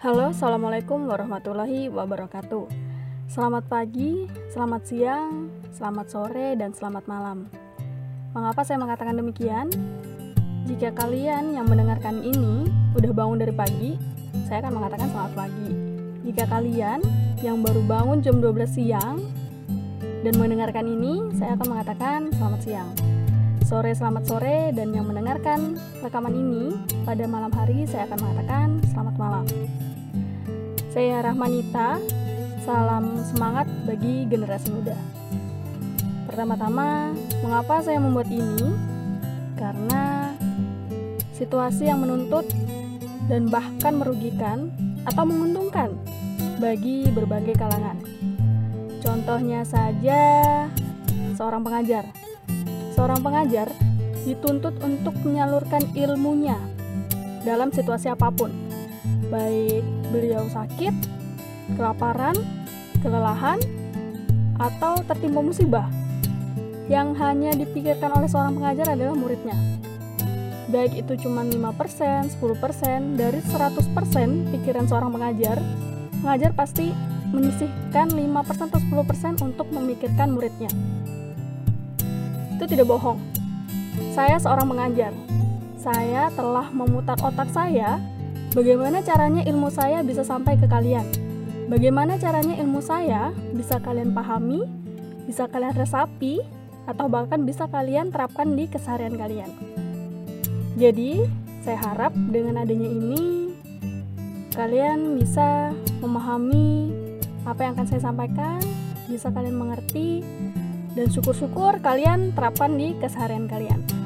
Halo, Assalamualaikum warahmatullahi wabarakatuh Selamat pagi, selamat siang, selamat sore, dan selamat malam Mengapa saya mengatakan demikian? Jika kalian yang mendengarkan ini udah bangun dari pagi, saya akan mengatakan selamat pagi Jika kalian yang baru bangun jam 12 siang dan mendengarkan ini, saya akan mengatakan selamat siang sore selamat sore dan yang mendengarkan rekaman ini pada malam hari saya akan mengatakan selamat malam. Saya Rahmanita, salam semangat bagi generasi muda. Pertama-tama, mengapa saya membuat ini? Karena situasi yang menuntut dan bahkan merugikan atau menguntungkan bagi berbagai kalangan. Contohnya saja seorang pengajar seorang pengajar dituntut untuk menyalurkan ilmunya dalam situasi apa pun, baik beliau sakit, kelaparan, kelelahan, atau tertimpa musibah. Yang hanya dipikirkan oleh seorang pengajar adalah muridnya. Baik itu cuma 5%, 10%, dari 100% pikiran seorang pengajar, pengajar pasti menyisihkan 5% atau 10% untuk memikirkan muridnya itu tidak bohong. Saya seorang mengajar. Saya telah memutar otak saya bagaimana caranya ilmu saya bisa sampai ke kalian. Bagaimana caranya ilmu saya bisa kalian pahami, bisa kalian resapi, atau bahkan bisa kalian terapkan di keseharian kalian. Jadi, saya harap dengan adanya ini kalian bisa memahami apa yang akan saya sampaikan, bisa kalian mengerti, dan syukur-syukur kalian terapkan di keseharian kalian.